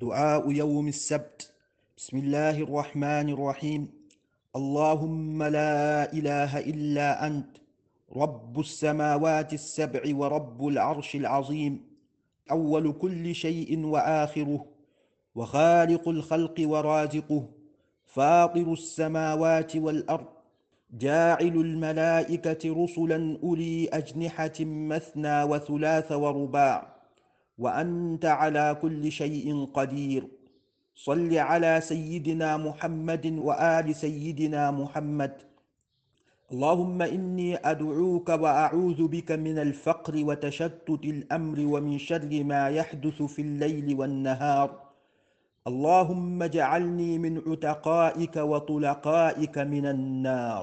دعاء يوم السبت. بسم الله الرحمن الرحيم. اللهم لا إله إلا أنت رب السماوات السبع ورب العرش العظيم أول كل شيء وآخره وخالق الخلق ورازقه فاطر السماوات والأرض جاعل الملائكة رسلا أولي أجنحة مثنى وثلاث ورباع وأنت على كل شيء قدير. صل على سيدنا محمد وآل سيدنا محمد. اللهم إني أدعوك وأعوذ بك من الفقر وتشتت الأمر ومن شر ما يحدث في الليل والنهار. اللهم اجعلني من عتقائك وطلقائك من النار.